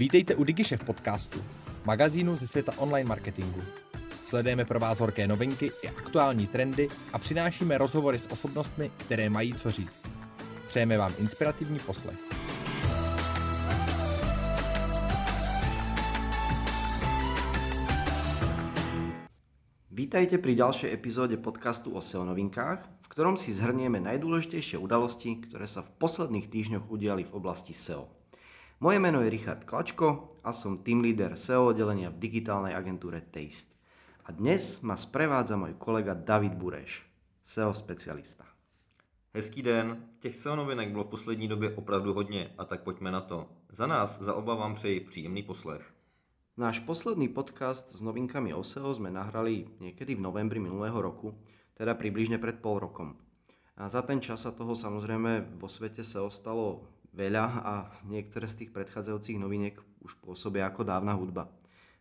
Vítejte u DigiShef podcastu, magazínu ze světa online marketingu. Sledujeme pro vás horké novinky i aktuální trendy a přinášíme rozhovory s osobnostmi, které mají co říct. Přejeme vám inspirativní poslech. Vítajte pri ďalšej epizóde podcastu o SEO novinkách, v ktorom si zhrnieme najdôležitejšie udalosti, ktoré sa v posledných týždňoch udiali v oblasti SEO. Moje meno je Richard Klačko a som team leader SEO oddelenia v digitálnej agentúre Taste. A dnes ma sprevádza môj kolega David Bureš, SEO specialista. Hezký den, těch SEO novinek bylo v poslední době opravdu hodně a tak pojďme na to. Za nás, za oba vám přeji příjemný poslech. Náš posledný podcast s novinkami o SEO sme nahrali niekedy v novembri minulého roku, teda približne pred pol rokom. A za ten čas sa toho samozrejme vo svete SEO stalo veľa a niektoré z tých predchádzajúcich noviniek už pôsobia ako dávna hudba.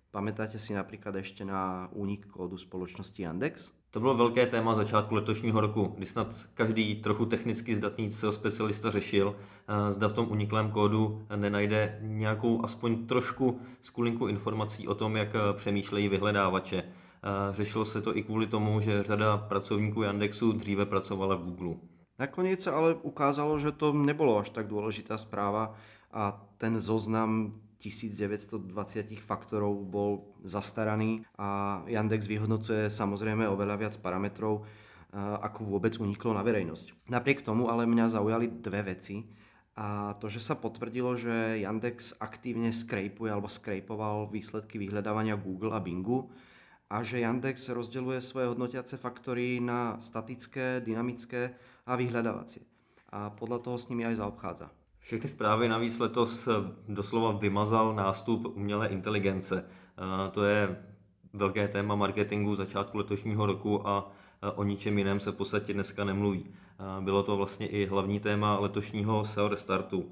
Pamätáte si napríklad ešte na únik kódu spoločnosti Yandex? To bylo velké téma začátku letošního roku, kdy snad každý trochu technicky zdatný SEO specialista řešil, eh, zda v tom uniklém kódu nenajde nějakou aspoň trošku skulinku informací o tom, jak eh, přemýšlejí vyhledávače. Eh, řešilo se to i kvůli tomu, že řada pracovníků Yandexu dříve pracovala v Google. Nakoniec sa ale ukázalo, že to nebolo až tak dôležitá správa a ten zoznam 1920 faktorov bol zastaraný a Yandex vyhodnocuje samozrejme oveľa viac parametrov, ako vôbec uniklo na verejnosť. Napriek tomu ale mňa zaujali dve veci. A to, že sa potvrdilo, že Yandex aktívne skrejpuje alebo skrejpoval výsledky vyhľadávania Google a Bingu, a že Yandex rozdeľuje svoje hodnotiace faktory na statické, dynamické a vyhľadávacie. A podľa toho s nimi aj zaobchádza. Všechny zprávy navíc letos doslova vymazal nástup umělé inteligence. To je velké téma marketingu začátku letošního roku a o ničem jiném se v podstatě dneska nemluví. Bylo to vlastně i hlavní téma letošního SEO Restartu.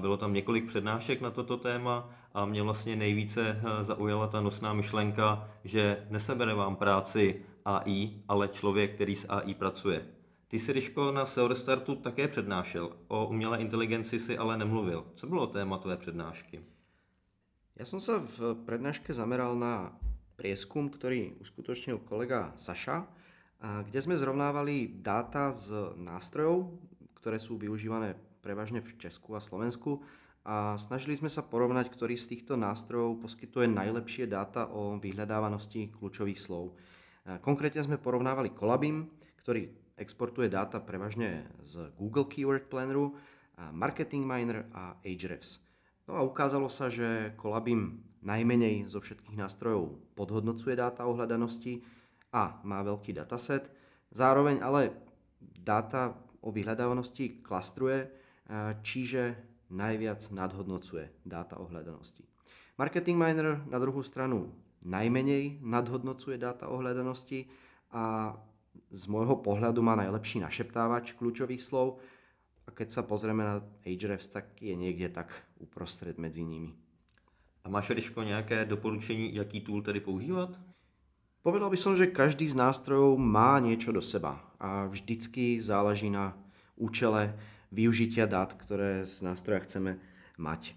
Bylo tam několik přednášek na toto téma a mě vlastně nejvíce eh, zaujala ta nosná myšlenka, že nesebere vám práci AI, ale člověk, který s AI pracuje. Ty jsi, Ryško, na SEO Restartu také přednášel. O umělé inteligenci si ale nemluvil. Co bylo téma tvé přednášky? Ja som sa v prednáške zameral na prieskum, ktorý uskutočnil kolega Saša, kde sme zrovnávali dáta z nástrojov, ktoré sú využívané prevažne v Česku a Slovensku a snažili sme sa porovnať, ktorý z týchto nástrojov poskytuje najlepšie dáta o vyhľadávanosti kľúčových slov. Konkrétne sme porovnávali Colabim, ktorý exportuje dáta prevažne z Google Keyword Planneru, Marketing Miner a Ahrefs. No a ukázalo sa, že Colabim najmenej zo všetkých nástrojov podhodnocuje dáta o hľadanosti a má veľký dataset, zároveň ale dáta o vyhľadávanosti klastruje čiže najviac nadhodnocuje dáta o hľadanosti. Marketing Miner na druhú stranu najmenej nadhodnocuje dáta o hľadanosti a z môjho pohľadu má najlepší našeptávač kľúčových slov a keď sa pozrieme na Ahrefs, tak je niekde tak uprostred medzi nimi. A máš, Ryško, nějaké doporučení, jaký tool tedy používat? Povedal by som, že každý z nástrojov má niečo do seba a vždycky záleží na účele, využitia dát, ktoré z nástroja chceme mať.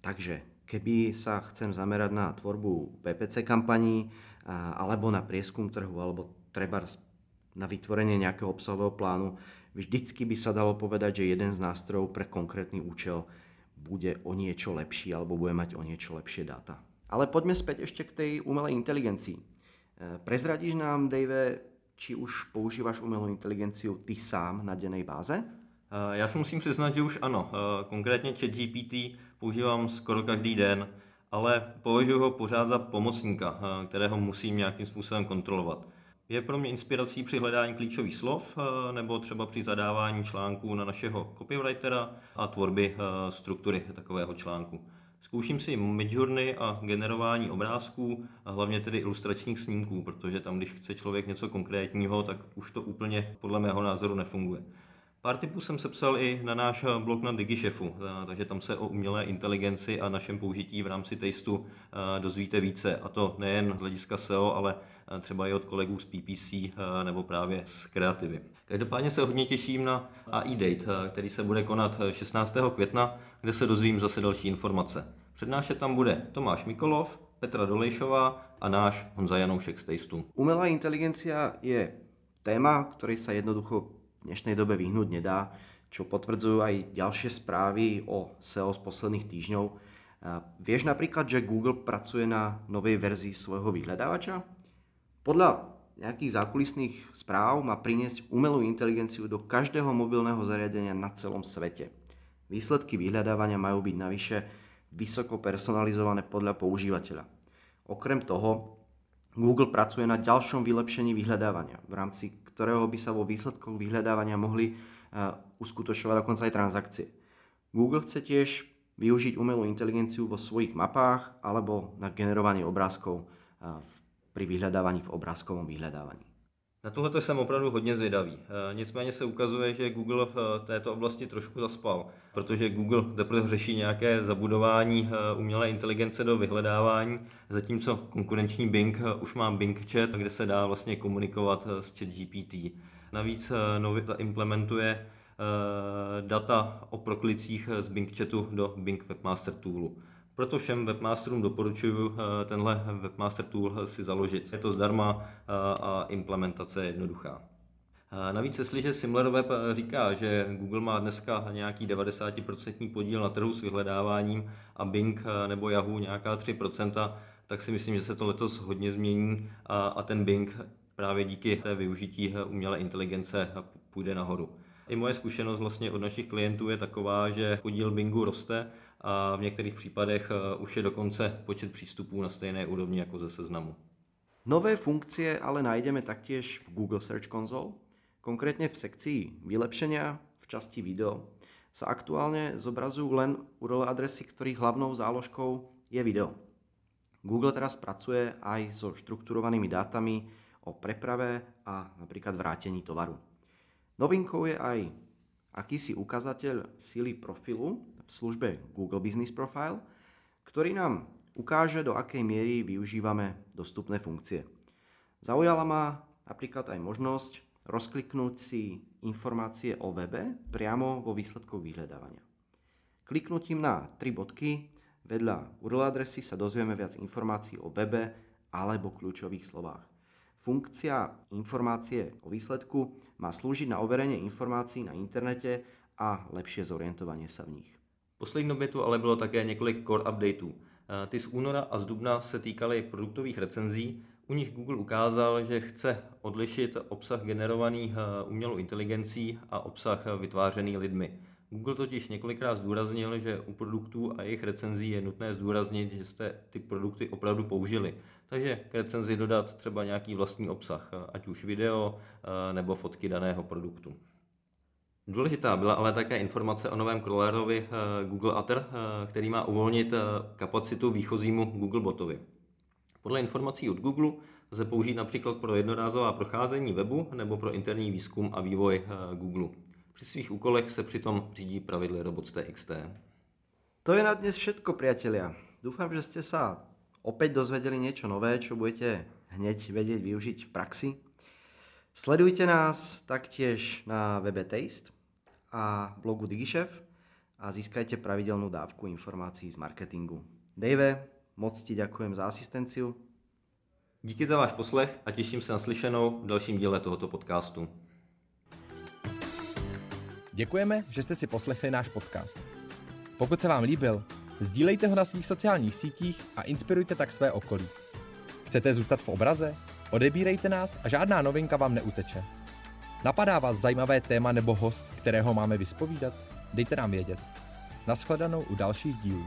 Takže keby sa chcem zamerať na tvorbu PPC kampaní alebo na prieskum trhu alebo treba na vytvorenie nejakého obsahového plánu, vždycky by sa dalo povedať, že jeden z nástrojov pre konkrétny účel bude o niečo lepší alebo bude mať o niečo lepšie dáta. Ale poďme späť ešte k tej umelej inteligencii. E, prezradíš nám, Dave, či už používaš umelú inteligenciu ty sám na dennej báze? Eh, já si musím přiznat, že už ano. Eh, konkrétně ChatGPT používám skoro každý den, ale považuji ho pořád za pomocníka, eh, kterého musím nějakým způsobem kontrolovat. Je pro mě inspirací při hledání klíčových slov nebo třeba při zadávání článků na našeho copywritera a tvorby struktury takového článku. Zkouším si midjourney a generování obrázků a hlavně tedy ilustračních snímků, protože tam, když chce člověk něco konkrétního, tak už to úplně podle mého názoru nefunguje. Pár tipů jsem sepsal i na náš blog na DigiChefu, takže tam se o umělé inteligenci a našem použití v rámci Tasteu dozvíte více. A to nejen z hlediska SEO, ale třeba i od kolegů z PPC nebo právě z Kreativy. Každopádně se hodně těším na AI Date, který se bude konat 16. května, kde se dozvím zase další informace. Přednášet tam bude Tomáš Mikolov, Petra Dolejšová a náš Honza Janoušek z Tasteu. Umelá inteligencia je téma, ktorý sa jednoducho dnešnej dobe vyhnúť nedá, čo potvrdzujú aj ďalšie správy o SEO z posledných týždňov. Vieš napríklad, že Google pracuje na novej verzii svojho vyhľadávača? Podľa nejakých zákulisných správ má priniesť umelú inteligenciu do každého mobilného zariadenia na celom svete. Výsledky vyhľadávania majú byť navyše vysoko personalizované podľa používateľa. Okrem toho, Google pracuje na ďalšom vylepšení vyhľadávania, v rámci ktorého by sa vo výsledkoch vyhľadávania mohli uh, uskutočňovať dokonca aj transakcie. Google chce tiež využiť umelú inteligenciu vo svojich mapách alebo na generovanie obrázkov uh, pri vyhľadávaní v obrázkovom vyhľadávaní. Na tohle jsem opravdu hodně zvědavý. Eh, nicméně se ukazuje, že Google v eh, této oblasti trošku zaspal, protože Google teprve řeší nějaké zabudování eh, umělé inteligence do vyhledávání, zatímco konkurenční Bing už má Bing Chat, kde se dá vlastně komunikovat s ChatGPT. Navíc nově implementuje data o proklicích z Bing Chatu do Bing Webmaster Toolu. Proto všem webmasterům doporučuji eh, tenhle webmaster tool si založit. Je to zdarma eh, a implementace je jednoduchá. Eh, navíc, jestliže SimilarWeb říká, že Google má dneska nějaký 90% podíl na trhu s vyhledáváním a Bing nebo Yahoo nějaká 3%, tak si myslím, že se to letos hodně změní a, a ten Bing právě díky té využití umělé inteligence půjde nahoru. I moje zkušenost vlastně od našich klientů je taková, že podíl Bingu roste a v některých případech eh, už je dokonce počet přístupů na stejné úrovni jako ze seznamu. Nové funkcie ale najdeme taktiež v Google Search Console, konkrétne v sekcii vylepšenia v časti video sa aktuálne zobrazujú len URL adresy, ktorých hlavnou záložkou je video. Google teraz pracuje aj so štrukturovanými dátami o preprave a napríklad vrátení tovaru. Novinkou je aj akýsi ukazateľ síly profilu v službe Google Business Profile, ktorý nám ukáže, do akej miery využívame dostupné funkcie. Zaujala ma napríklad aj možnosť rozkliknúť si informácie o webe priamo vo výsledkoch vyhľadávania. Kliknutím na tri bodky vedľa URL adresy sa dozvieme viac informácií o webe alebo kľúčových slovách. Funkcia informácie o výsledku má slúžiť na overenie informácií na internete a lepšie zorientovanie sa v nich. Poslední době tu ale bylo také několik core updateů. Eh, ty z února a z dubna se týkaly produktových recenzí, u nich Google ukázal, že chce odlišit obsah generovaný eh, umělou inteligencí a obsah vytvářený lidmi. Google totiž několikrát zdůraznil, že u produktů a jejich recenzí je nutné zdůraznit, že jste ty produkty opravdu použili. Takže k recenzi dodat třeba nějaký vlastní obsah, eh, ať už video nebo fotky daného produktu. Důležitá byla ale také informace o novém crawlerovi eh, Google Other, eh, který má uvolnit eh, kapacitu výchozímu Google botovi. Podle informací od Google lze použít například pro jednorázová procházení webu nebo pro interní výzkum a vývoj Google. Při svých úkolech se přitom řídí pravidly Robots.txt. To je na dnes všetko, priatelia. Dúfam, že ste sa opäť dozvedeli niečo nové, čo budete hneď vedieť využiť v praxi. Sledujte nás taktiež na webe Taste a blogu DigiChef a získajte pravidelnú dávku informácií z marketingu. Dave, moc ti ďakujem za asistenciu. Díky za váš poslech a těším se na slyšenou v dalším díle tohoto podcastu. Děkujeme, že jste si poslechli náš podcast. Pokud se vám líbil, sdílejte ho na svých sociálních sítích a inspirujte tak své okolí. Chcete zůstat v obraze? Odebírejte nás a žádná novinka vám neuteče. Napadá vás zajímavé téma nebo host, kterého máme vyspovídat? Dejte nám vědět. Naschledanou u dalších dílů.